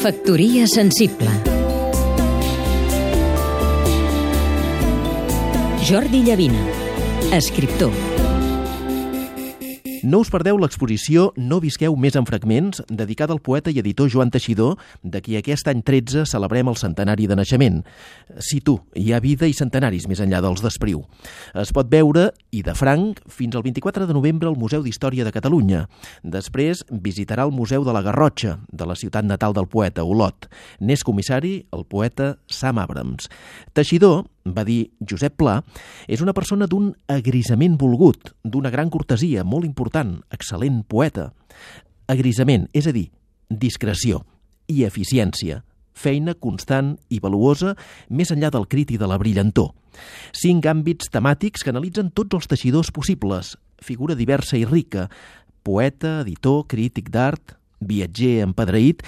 Factoria sensible. Jordi Llavina, escriptor No us perdeu l'exposició No visqueu més en fragments, dedicada al poeta i editor Joan Teixidor, de qui aquest any 13 celebrem el centenari de naixement. Si tu, hi ha vida i centenaris més enllà dels d'Espriu. Es pot veure, i de franc, fins al 24 de novembre al Museu d'Història de Catalunya. Després visitarà el Museu de la Garrotxa, de la ciutat natal del poeta, Olot. N'és comissari el poeta Sam Abrams. Teixidor, va dir Josep Pla, és una persona d'un agrisament volgut, d'una gran cortesia, molt important, excel·lent poeta. Agrisament, és a dir, discreció i eficiència, feina constant i valuosa més enllà del crit i de la brillantor. Cinc àmbits temàtics que analitzen tots els teixidors possibles, figura diversa i rica, poeta, editor, crític d'art, viatger empedreït,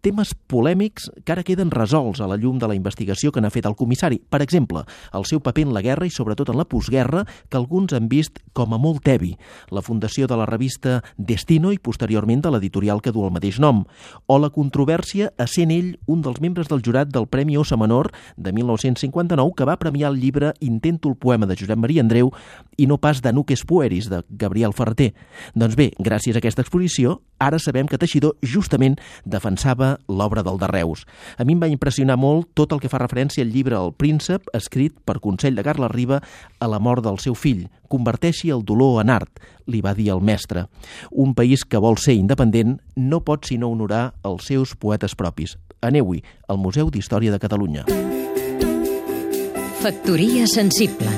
temes polèmics que ara queden resolts a la llum de la investigació que n'ha fet el comissari. Per exemple, el seu paper en la guerra i sobretot en la postguerra, que alguns han vist com a molt tevi, la fundació de la revista Destino i posteriorment de l'editorial que du el mateix nom, o la controvèrsia a sent ell un dels membres del jurat del Premi Ossa Menor de 1959 que va premiar el llibre Intento el poema de Josep Maria Andreu i no pas de Nuques Pueris de Gabriel Ferreter. Doncs bé, gràcies a aquesta exposició, ara sabem que Teixidor justament defensava l'obra del de Reus. A mi em va impressionar molt tot el que fa referència al llibre El príncep, escrit per consell de Carles Riba a la mort del seu fill. Converteixi el dolor en art, li va dir el mestre. Un país que vol ser independent no pot sinó honorar els seus poetes propis. Aneu-hi al Museu d'Història de Catalunya. Factoria sensible